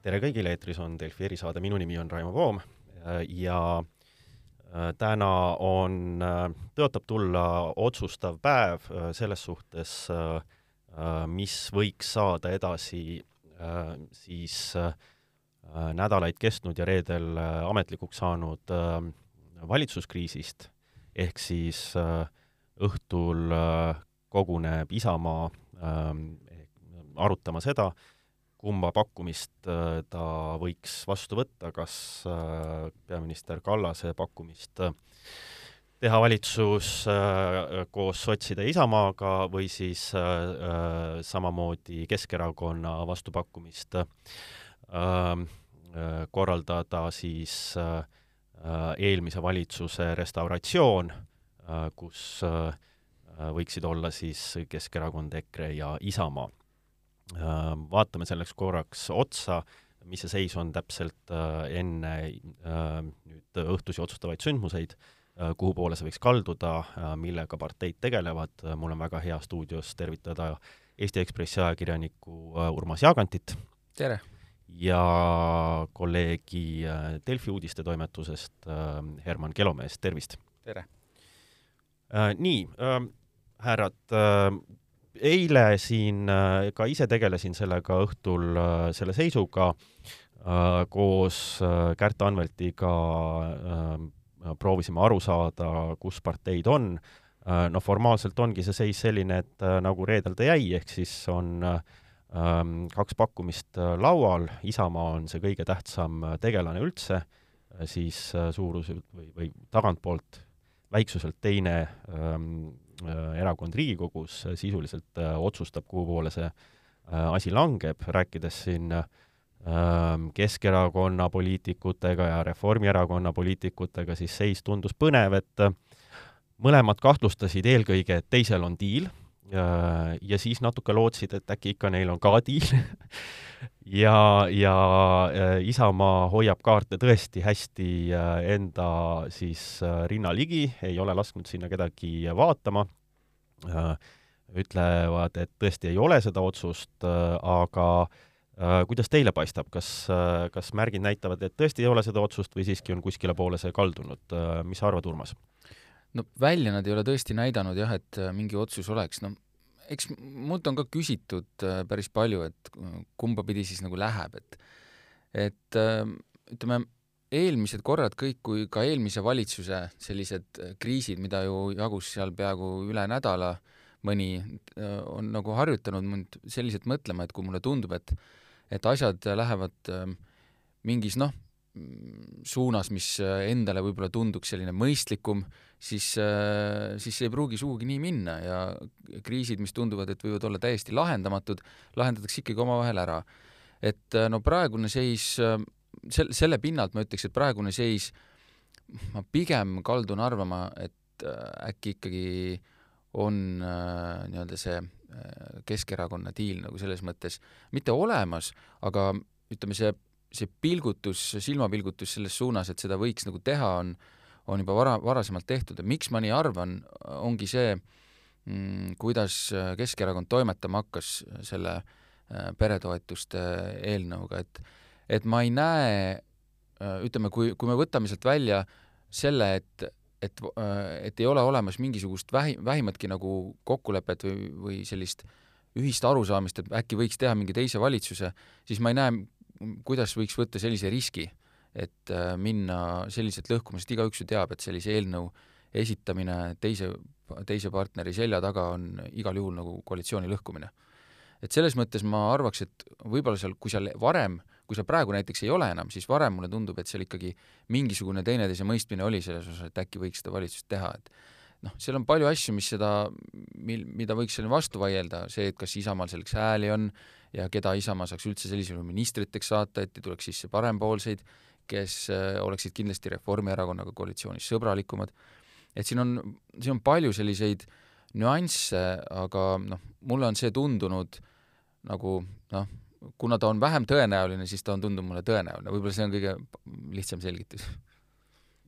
tere kõigile, eetris on Delfi erisaade, minu nimi on Raimo Voom ja täna on, tõotab tulla otsustav päev selles suhtes, mis võiks saada edasi siis nädalaid kestnud ja reedel ametlikuks saanud valitsuskriisist, ehk siis õhtul koguneb Isamaa arutama seda, kumba pakkumist äh, ta võiks vastu võtta, kas äh, peaminister Kallase pakkumist äh, teha valitsus koos sotside Isamaaga või siis samamoodi Keskerakonna vastupakkumist korraldada siis eelmise valitsuse restauratsioon, kus võiksid olla siis Keskerakond, EKRE ja Isamaa vaatame selleks korraks otsa, mis see seis on täpselt äh, enne äh, nüüd õhtusi otsustavaid sündmuseid, kuhu poole see võiks kalduda, millega parteid tegelevad, mul on väga hea stuudios tervitada Eesti Ekspressi ajakirjanikku Urmas Jaagantit. tere! ja kolleegi Delfi uudistetoimetusest Herman Kelomeest, tervist! tere! Nii, härrad, eile siin äh, ka ise tegelesin sellega õhtul, äh, selle seisuga äh, koos Kärt Anveltiga proovisime aru saada, kus parteid on. no formaalselt ongi see seis selline, et nagu reedel ta jäi, ehk siis on ähm, kaks pakkumist laual, Isamaa on see kõige tähtsam tegelane üldse, siis suuruselt või, või tagantpoolt väiksuselt teine ähm, Äh, erakond Riigikogus sisuliselt äh, otsustab, kuhu poole see äh, asi langeb, rääkides siin Keskerakonna poliitikutega ja Reformierakonna poliitikutega, siis seis tundus põnev, et mõlemad kahtlustasid eelkõige, et teisel on diil ja, siis natuke lootsid, et äkki ikka neil on ka diil ja, ja Isamaa hoiab kaarte tõesti hästi enda siis rinna ligi, ei ole lasknud sinna kedagi vaatama, ütlevad, et tõesti ei ole seda otsust, aga kuidas teile paistab, kas, kas märgid näitavad, et tõesti ei ole seda otsust või siiski on kuskile poole see kaldunud, mis sa arvad, Urmas? No välja nad ei ole tõesti näidanud jah, et äh, mingi otsus oleks, no eks mult on ka küsitud äh, päris palju, et äh, kumba pidi siis nagu läheb, et et ütleme, eelmised korrad kõik, kui ka eelmise valitsuse sellised kriisid, mida ju jagus seal peaaegu üle nädala, mõni on nagu harjutanud mind selliselt mõtlema, et kui mulle tundub, et et asjad lähevad mingis noh, suunas, mis endale võib-olla tunduks selline mõistlikum, siis, äh, siis ei pruugi sugugi nii minna ja kriisid, mis tunduvad, et võivad olla täiesti lahendamatud, lahendatakse ikkagi omavahel ära. et äh, no praegune seis, äh, sel-, selle pinnalt ma ütleks, et praegune seis, ma pigem kaldun arvama, et äkki ikkagi on nii-öelda see Keskerakonna diil nagu selles mõttes mitte olemas, aga ütleme, see, see pilgutus, silmapilgutus selles suunas, et seda võiks nagu teha, on on juba vara, varasemalt tehtud. Ja miks ma nii arvan, ongi see, mm, kuidas Keskerakond toimetama hakkas selle äh, peretoetuste eelnõuga, et et ma ei näe, äh, ütleme, kui, kui me võtame sealt välja selle, et et, äh, et ei ole olemas mingisugust vähi, vähimatki nagu kokkulepet või, või sellist ühist arusaamist, et äkki võiks teha mingi teise valitsuse, siis ma ei näe, kuidas võiks võtta sellise riski et äh, minna selliselt lõhkuma, sest igaüks ju teab, et sellise eelnõu esitamine teise, teise partneri selja taga on igal juhul nagu koalitsiooni lõhkumine. et selles mõttes ma arvaks, et võib-olla seal, kui seal varem, kui seal praegu näiteks ei ole enam, siis varem mulle tundub, et seal ikkagi mingisugune teineteise mõistmine oli selles osas, et äkki võiks seda valitsust teha, et noh, seal on palju asju, mis seda, mil, mida võiks selle vastu vaielda, see, et kas Isamaal selleks hääli on ja keda Isamaa saaks üldse sellisel juhul ministriteks saata, et ei tuleks sisse parempoolseid kes äh, oleksid kindlasti Reformierakonnaga koalitsioonis sõbralikumad, et siin on, siin on palju selliseid nüansse, aga noh, mulle on see tundunud nagu noh, kuna ta on vähem tõenäoline, siis ta on tundunud mulle tõenäoline, võib-olla see on kõige lihtsam selgitus.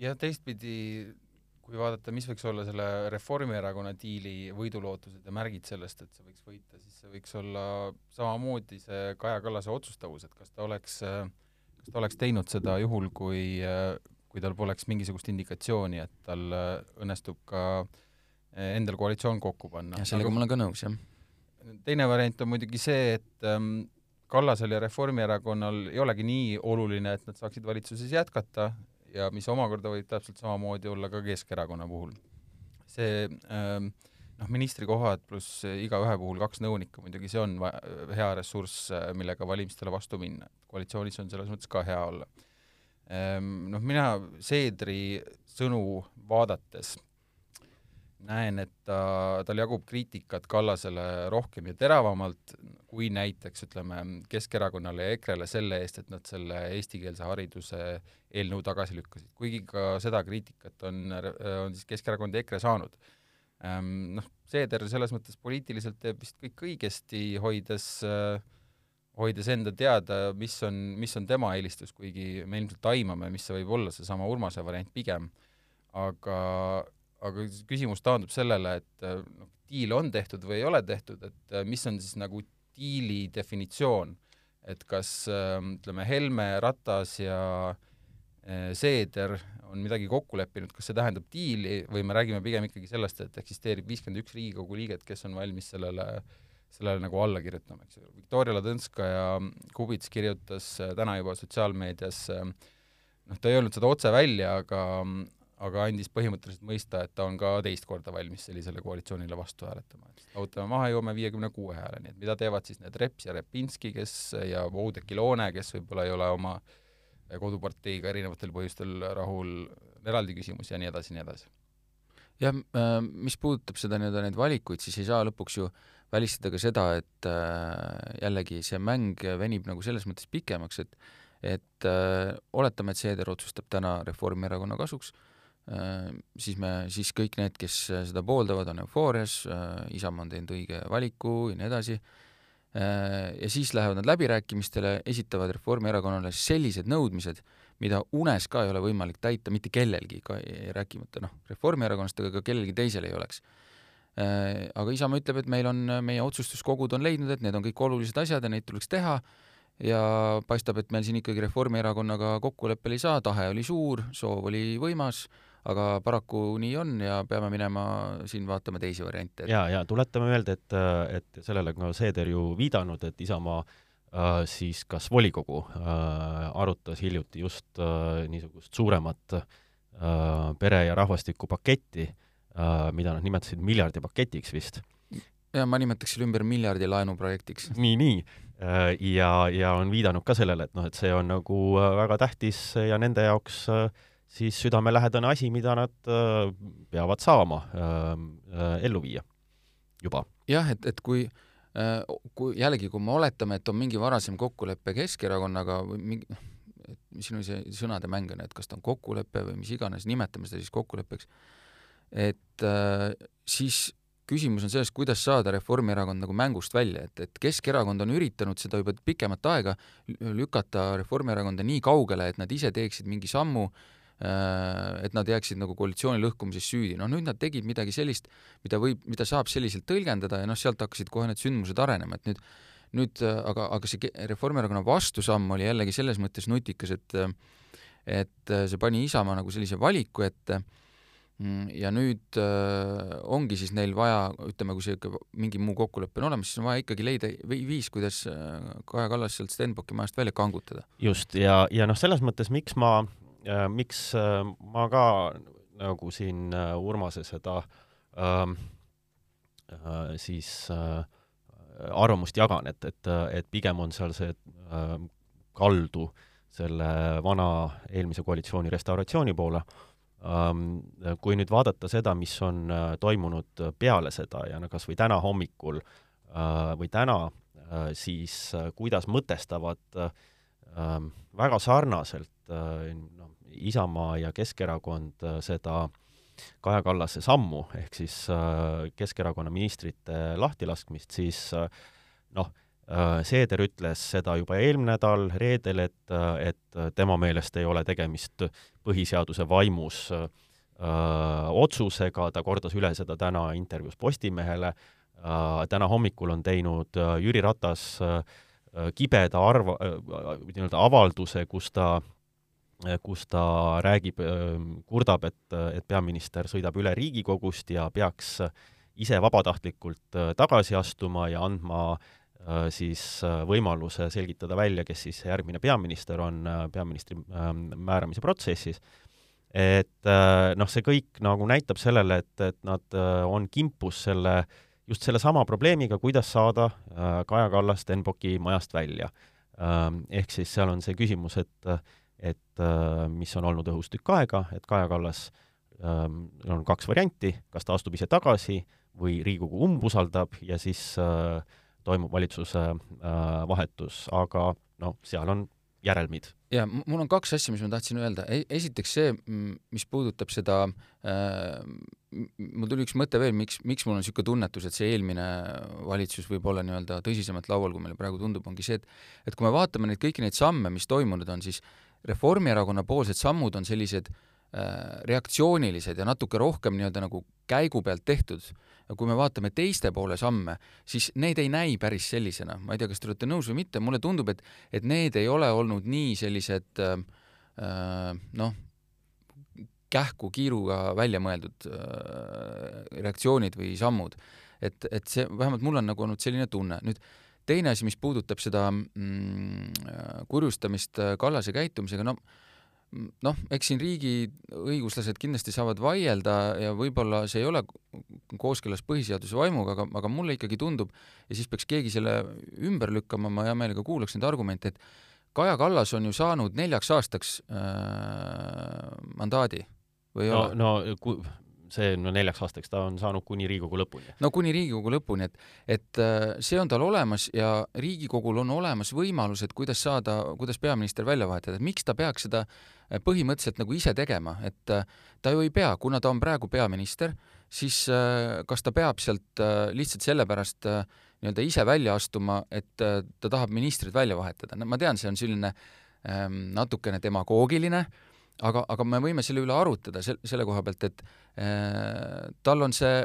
ja teistpidi, kui vaadata, mis võiks olla selle Reformierakonna diili võidulootused ja märgid sellest, et see võiks võita, siis see võiks olla samamoodi see Kaja Kallase otsustavus, et kas ta oleks, kas ta oleks teinud seda juhul, kui, kui tal poleks mingisugust indikatsiooni, et tal õnnestub ka endal koalitsioon kokku panna. sellega Aga, ma olen ka nõus, jah. teine variant on muidugi see, et ähm, Kallasel ja Reformierakonnal ei olegi nii oluline, et nad saaksid valitsuses jätkata ja mis omakorda võib täpselt samamoodi olla ka Keskerakonna puhul. see ähm, noh, ministrikohad pluss igaühe puhul kaks nõunikku, muidugi see on hea ressurss, millega valimistele vastu minna. koalitsioonis on selles mõttes ka hea olla ähm,. Noh, mina Seedri sõnu vaadates näen, et ta, tal jagub kriitikat Kallasele rohkem ja teravamalt kui näiteks ütleme Keskerakonnale ja EKRE-le selle eest, et nad selle eestikeelse hariduse eelnõu tagasi lükkasid, kuigi ka seda kriitikat on, on siis Keskerakond ja EKRE saanud. Ehm, noh, Seeder selles mõttes poliitiliselt teeb vist kõik õigesti, hoides hoides enda teada, mis on, mis on tema eelistus, kuigi me ilmselt aimame, mis see võib olla, seesama Urmase variant pigem, aga aga küsimus taandub sellele, et äh, noh, diil on tehtud või ei ole tehtud, et äh, mis on siis nagu diili definitsioon, et kas äh, ütleme, Helme, Ratas ja Seeder on midagi kokku leppinud, kas see tähendab diili või me räägime pigem ikkagi sellest, et eksisteerib viiskümmend üks Riigikogu liiget, kes on valmis sellele, sellele nagu alla kirjutama, eks ju. Viktoria Ladõnskaja Kubits kirjutas täna juba sotsiaalmeedias, noh, ta ei öelnud seda otse välja, aga, aga andis põhimõtteliselt mõista, et ta on ka teist korda valmis sellisele koalitsioonile vastu hääletama. lahutame maha, jõuame viiekümne kuue hääleni, et mida teevad siis need Reps ja Repinski, kes ja Oudekki Loone, kes võib-olla ei ole oma koduparteiga erinevatel põhjustel rahul, eraldi küsimus ja nii edasi, nii edasi. jah, äh, mis puudutab seda nii-öelda neid valikuid, siis ei saa lõpuks ju välistada ka seda, et äh, jällegi see mäng venib nagu selles mõttes pikemaks, et et äh, oletame, et Seeder otsustab täna Reformierakonna kasuks siis me, siis kõik need, kes seda pooldavad, on eufoorias, äh, Isamaa on teinud õige valiku ja nii edasi, äh, ja siis lähevad nad läbirääkimistele, esitavad Reformierakonnale sellised nõudmised, mida unes ka ei ole võimalik täita mitte kellelgi, ka rääkimata noh, Reformierakonnast, aga ka kellelgi teisel ei oleks. Aga Isamaa ütleb, et meil on, meie otsustuskogud on leidnud, et need on kõik olulised asjad ja neid tuleks teha ja paistab, et meil siin ikkagi Reformierakonnaga kokkuleppele ei saa, tahe oli suur, soov oli võimas aga paraku nii on ja peame minema siin vaatama teisi variante. ja, ja tuletame meelde, et, et sellele on ka Seeder ju viidanud, et Isamaa äh, siis kas volikogu äh, arutas hiljuti just äh, niisugust suuremat äh, pere- ja rahvastikupaketti äh,, mida nad nimetasid miljardipaketiks vist. ja ma nimetaks selle ümber miljardi laenuprojektiks. nii, nii äh, ja, ja on viidanud ka sellele, et noh, et see on nagu äh, väga tähtis ja nende jaoks äh, siis südamelähedane asi, mida nad äh, peavad saama äh, äh, ellu viia juba. jah, et, et kui kui jällegi, kui me oletame, et on mingi varasem kokkulepe Keskerakonnaga või mingi noh, siin see sõnade mäng on, et kas ta on kokkulepe või mis iganes, nimetame seda siis kokkuleppeks, et äh, siis küsimus on selles, kuidas saada Reformierakond nagu mängust välja, et, et Keskerakond on üritanud seda juba pikemat aega lükata Reformierakonda nii kaugele, et nad ise teeksid mingi sammu Äh, et nad jääksid nagu koalitsiooni lõhkumises süüdi. noh, nüüd nad tegid midagi sellist, mida võib, mida saab selliselt tõlgendada ja noh, sealt hakkasid kohe need sündmused arenema, et nüüd nüüd aga, aga see Reformierakonna vastusamm oli jällegi selles mõttes nutikas, et et see pani Isamaa nagu sellise valiku ette mm, ja nüüd äh, ongi siis neil vaja, ütleme, kui ikka mingi muu kokkulepe on olemas, siis on vaja ikkagi leida viis, kuidas äh, Kaja Kallas sealt Stenbocki majast välja kangutada. just, ja, ja noh, selles mõttes, miks ma äh, miks äh, ma ka nagu siin äh, Urmase seda ähm, äh, siis äh, arvamust jagan, et, et, et pigem on seal see äh, kaldu selle vana eelmise koalitsiooni restauratsiooni poole ähm,. kui nüüd vaadata seda, mis on äh, toimunud peale seda ja no kas või täna hommikul äh, või täna äh,, siis äh, kuidas mõtestavad äh, ähm, väga sarnaselt äh, noh, Isamaa ja Keskerakond äh, seda Kaja Kallase sammu, ehk siis äh, Keskerakonna ministrite lahtilaskmist, siis äh, noh, Seeder ütles seda juba eelmine nädal, reedel, et, et tema meelest ei ole tegemist põhiseaduse vaimus öö, otsusega, ta kordas üle seda täna intervjuus Postimehele, täna hommikul on teinud Jüri Ratas kibeda arva, nii-öelda avalduse, kus ta kus ta räägib, kurdab, et, et peaminister sõidab üle Riigikogust ja peaks ise vabatahtlikult tagasi astuma ja andma siis võimaluse selgitada välja, kes siis järgmine peaminister on peaministri määramise protsessis. Et äh, noh, see kõik nagu näitab sellele, et, et nad äh, on kimpus selle, just sellesama probleemiga, kuidas saada äh, Kaja Kallas Stenbocki majast välja. Ähm, ehk siis seal on see küsimus, et, et mis on olnud õhus tükk aega, et Kaja Kallas, ähm, on kaks varianti, kas ta astub ise tagasi või Riigikogu umbusaldab ja siis toimub valitsuse vahetus, aga noh, seal on järelmid ja mul on kaks asja, mis ma tahtsin öelda. E-, esiteks see, mis puudutab seda äh,, mul tuli üks mõte veel, miks, miks mul on niisugune tunnetus, et see eelmine valitsus võib olla nii-öelda tõsisemalt laual, kui meile praegu tundub, ongi see, et et kui me vaatame neid kõiki neid samme, mis toimunud on, siis Reformierakonna poolsed sammud on sellised äh, reaktsioonilised ja natuke rohkem nii-öelda nagu käigu pealt tehtud äh, kui me vaatame teiste poole samme, siis need ei näi päris sellisena, ma ei tea, kas te olete nõus või mitte, mulle tundub, et, et need ei ole olnud nii sellised äh, äh, noh, kähku kiiruga välja mõeldud äh, reaktsioonid või sammud. et, et see, vähemalt mul on nagu olnud selline tunne. nüüd teine asi, mis puudutab seda mm, kurjustamist Kallase käitumisega, no noh, eks siin riigi õiguslased kindlasti saavad vaielda ja võib-olla see ei ole kooskõlas põhiseaduse vaimuga, aga, aga mulle ikkagi tundub ja siis peaks keegi selle ümber lükkama, ma hea meelega kuulaks neid argumente, et Kaja Kallas on ju saanud neljaks aastaks äh, mandaadi või ei no, ole? no see no neljaks aastaks, ta on saanud kuni Riigikogu lõpuni. no kuni Riigikogu lõpuni, et, et äh, see on tal olemas ja Riigikogul on olemas võimalused, kuidas saada, kuidas peaminister välja vahetada, et miks ta peaks seda äh, põhimõtteliselt nagu ise tegema, et äh, ta ju ei pea, kuna ta on praegu peaminister, siis kas ta peab sealt lihtsalt sellepärast nii-öelda ise välja astuma, et ta tahab ministrid välja vahetada, no ma tean, see on selline ähm, natukene demagoogiline äh, aga, aga me võime selle üle arutada sel-, selle koha pealt, et äh, tal on see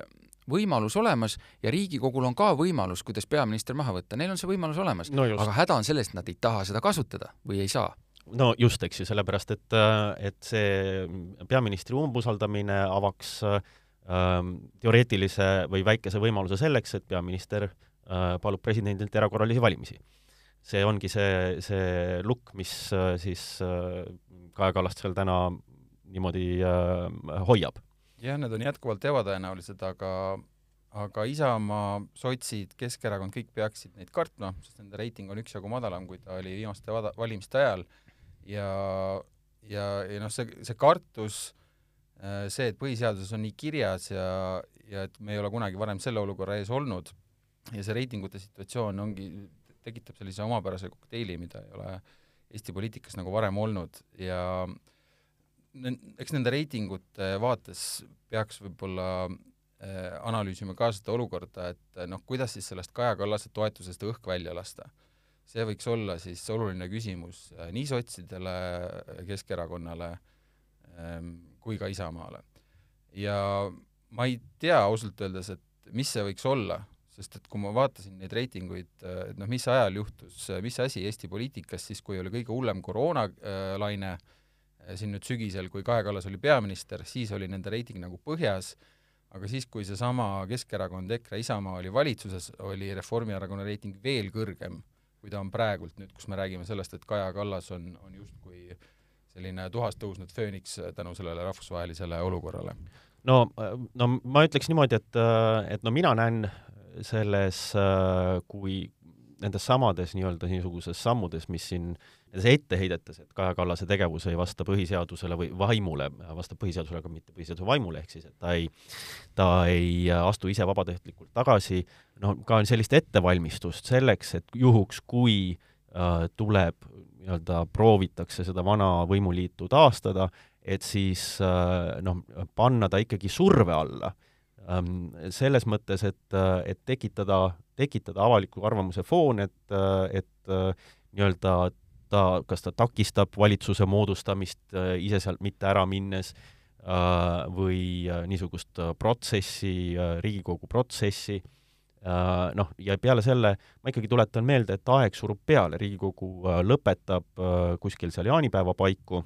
võimalus olemas ja Riigikogul on ka võimalus, kuidas peaminister maha võtta, neil on see võimalus olemas no. aga häda on selles, et nad ei taha seda kasutada või ei saa no just, eks ju, sellepärast et, et see peaministri umbusaldamine avaks ähm, teoreetilise või väikese võimaluse selleks, et peaminister äh, palub presidendilt erakorralisi valimisi. see ongi see, see lukk, mis äh, siis äh, Kaja Kallast seal täna niimoodi äh, hoiab. jah, need on jätkuvalt ebatõenäolised, aga aga Isamaa, sotsid, Keskerakond, kõik peaksid neid kartma, sest nende reiting on üksjagu madalam, kui ta oli viimaste vada-, valimiste ajal ja ja, ja noh, see, see kartus, äh, see, et põhiseaduses on nii kirjas ja, ja et me ei ole kunagi varem selle olukorra ees olnud ja see reitingute situatsioon ongi, tekitab sellise omapärase kokteili, mida ei ole äh, Eesti poliitikas nagu varem olnud ja eks nende reitingute vaates peaks võib-olla äh, analüüsima ka seda olukorda, et noh, kuidas siis sellest Kaja Kallase toetusest õhk välja lasta. see võiks olla siis oluline küsimus äh, nii sotsidele, Keskerakonnale ähm, kui ka Isamaale. ja ma ei tea ausalt öeldes, et mis see võiks olla, sest et kui ma vaatasin neid reitinguid, et noh, mis ajal juhtus, mis asi Eesti poliitikas siis, kui oli kõige hullem koroonalaine äh, siin nüüd sügisel, kui Kaja Kallas oli peaminister, siis oli nende reiting nagu põhjas, aga siis, kui seesama Keskerakond, EKRE, Isamaa oli valitsuses, oli Reformierakonna reiting veel kõrgem, kui ta on praegult nüüd, kus me räägime sellest, et Kaja Kallas on, on justkui selline tuhast tõusnud fööniks tänu sellele rahvusvahelisele olukorrale. No, no ma ütleks niimoodi, et, et no mina näen selles, äh, kui nendes samades nii-öelda niisuguses sammudes, mis siin, nendes etteheidetes, et Kaja Kallase tegevus ei vasta põhiseadusele või vaimule, vastab põhiseadusele, aga mitte põhiseaduse vaimule, ehk siis et ta ei, ta ei astu ise vabatahtlikult tagasi, noh, ka sellist ettevalmistust selleks, et juhuks, kui äh, tuleb nii-öelda, proovitakse seda vana võimuliitu taastada, et siis äh, noh, panna ta ikkagi surve alla selles mõttes, et, äh, et tekitada, tekitada avaliku arvamuse foon, et, äh, et äh, nii-öelda ta, kas ta takistab valitsuse moodustamist ise sealt mitte ära minnes, või niisugust protsessi, Riigikogu protsessi, noh, ja peale selle ma ikkagi tuletan meelde, et aeg surub peale, Riigikogu lõpetab kuskil seal jaanipäeva paiku,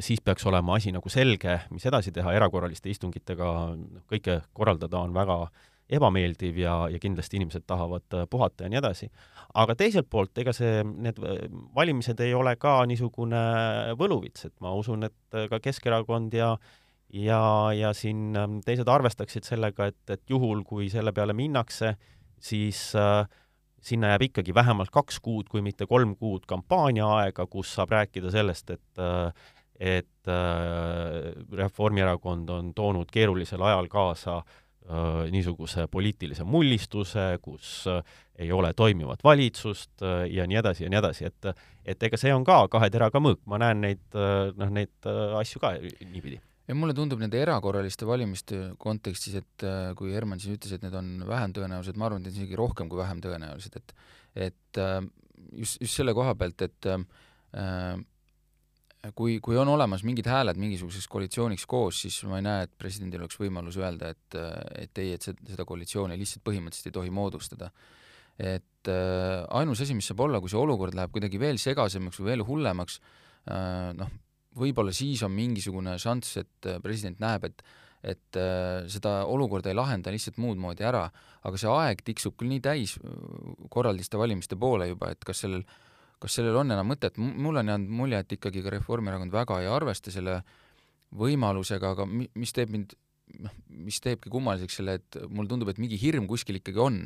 siis peaks olema asi nagu selge, mis edasi teha, erakorraliste istungitega noh, kõike korraldada on väga äh, ebameeldiv ja, ja kindlasti inimesed tahavad äh, puhata ja nii edasi. aga teiselt poolt, ega see, need äh, valimised ei ole ka niisugune võluvits, et ma usun, et äh, ka Keskerakond ja ja, ja siin ähm, teised arvestaksid sellega, et, et juhul, kui selle peale minnakse, siis äh, sinna jääb ikkagi vähemalt kaks kuud, kui mitte kolm kuud kampaaniaaega, kus saab rääkida sellest, et et Reformierakond on toonud keerulisel ajal kaasa äh, Äh, niisuguse poliitilise mullistuse, kus äh, ei ole toimivat valitsust äh, ja nii edasi ja nii edasi, et et ega see on ka kahe teraga mõõk, ma näen neid, noh, neid asju ka niipidi. ja mulle tundub nende erakorraliste valimiste kontekstis, et kui Herman siin ütles, et need on vähem tõenäolised, ma arvan, et need isegi rohkem kui vähem tõenäolised, et et just, just selle koha pealt, et äh, kui, kui on olemas mingid hääled mingisuguseks koalitsiooniks koos, siis ma ei näe, et presidendil oleks võimalus öelda, et, et ei, et seda koalitsiooni lihtsalt põhimõtteliselt ei tohi moodustada. et äh, ainus asi, mis saab olla, kui see olukord läheb kuidagi veel segasemaks või veel hullemaks äh,, noh, võib-olla siis on mingisugune šanss, et president näeb, et et äh, seda olukorda ei lahenda lihtsalt muud moodi ära, aga see aeg tiksub küll nii täis korraldiste valimiste poole juba, et kas sellel äh, kas sellel on enam mõtet, mul on jäänud mulje, et ikkagi ka Reformierakond väga ei arvesta selle võimalusega, aga mi-, mis teeb mind noh, mis teebki kummaliseks selle, et mulle tundub, et mingi hirm kuskil ikkagi on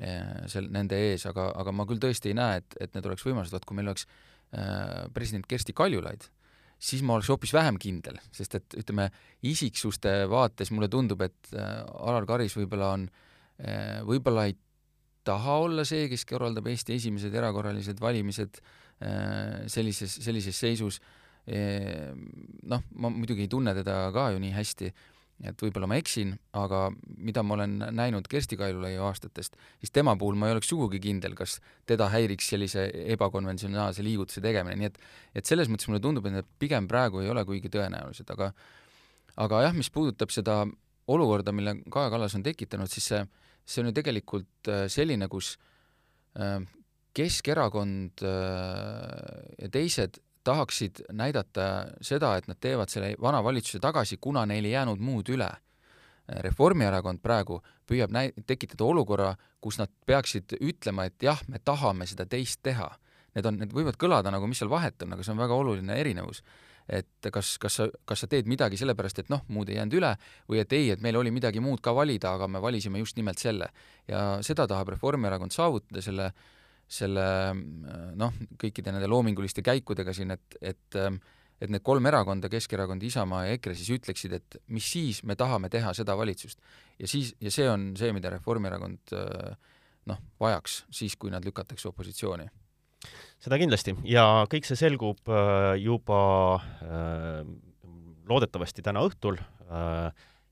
eh, seal nende ees, aga, aga ma küll tõesti ei näe, et, et need oleks võimalused, vaat kui meil oleks äh, president Kersti Kaljulaid, siis ma oleks hoopis vähem kindel, sest et ütleme, isiksuste vaates mulle tundub, et äh, Alar Karis võib-olla on võib-olla ei taha olla see, kes korraldab Eesti esimesed erakorralised valimised äh, sellises, sellises seisus. Noh, ma muidugi ei tunne teda ka ju nii hästi, et võib-olla ma eksin, aga mida ma olen näinud Kersti Kaljulaiu aastatest, siis tema puhul ma ei oleks sugugi kindel, kas teda häiriks sellise ebakonventsionaalse liigutuse tegemine, nii et et selles mõttes mulle tundub, et need pigem praegu ei ole kuigi tõenäolised, aga aga jah, mis puudutab seda olukorda, mille Kaja Kallas on tekitanud, siis see see on ju tegelikult äh, selline, kus äh, Keskerakond äh, ja teised tahaksid näidata seda, et nad teevad selle vana valitsuse tagasi, kuna neil ei jäänud muud üle. Reformierakond praegu püüab näi-, tekitada olukorra, kus nad peaksid ütlema, et jah, me tahame seda teist teha. Need on, need võivad kõlada nagu, mis seal vahet on, aga see on väga oluline erinevus et kas, kas sa, kas sa teed midagi sellepärast, et noh, muud ei jäänud üle, või et ei, et meil oli midagi muud ka valida, aga me valisime just nimelt selle. ja seda tahab Reformierakond saavutada selle, selle noh, kõikide nende loominguliste käikudega siin, et, et et need kolm erakonda, Keskerakond, Isamaa ja EKRE siis ütleksid, et mis siis, me tahame teha seda valitsust. ja siis, ja see on see, mida Reformierakond noh, vajaks siis, kui nad lükatakse opositsiooni seda kindlasti. Ja kõik see selgub äh, juba äh, loodetavasti täna õhtul. Äh,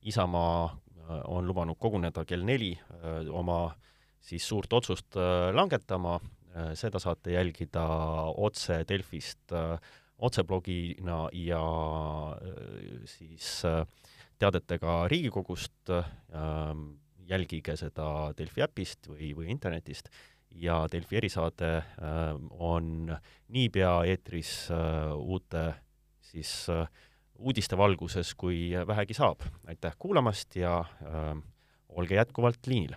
Isamaa on lubanud koguneda kell neli oma siis suurt otsust langetama, seda saate jälgida otse Delfist otseblogina ja siis teadetega Riigikogust, jälgige seda Delfi äpist või, või internetist ja Delfi erisaade äh, on niipea eetris äh, uute siis äh, uudiste valguses, kui vähegi saab. aitäh kuulamast ja olge jätkuvalt liinil!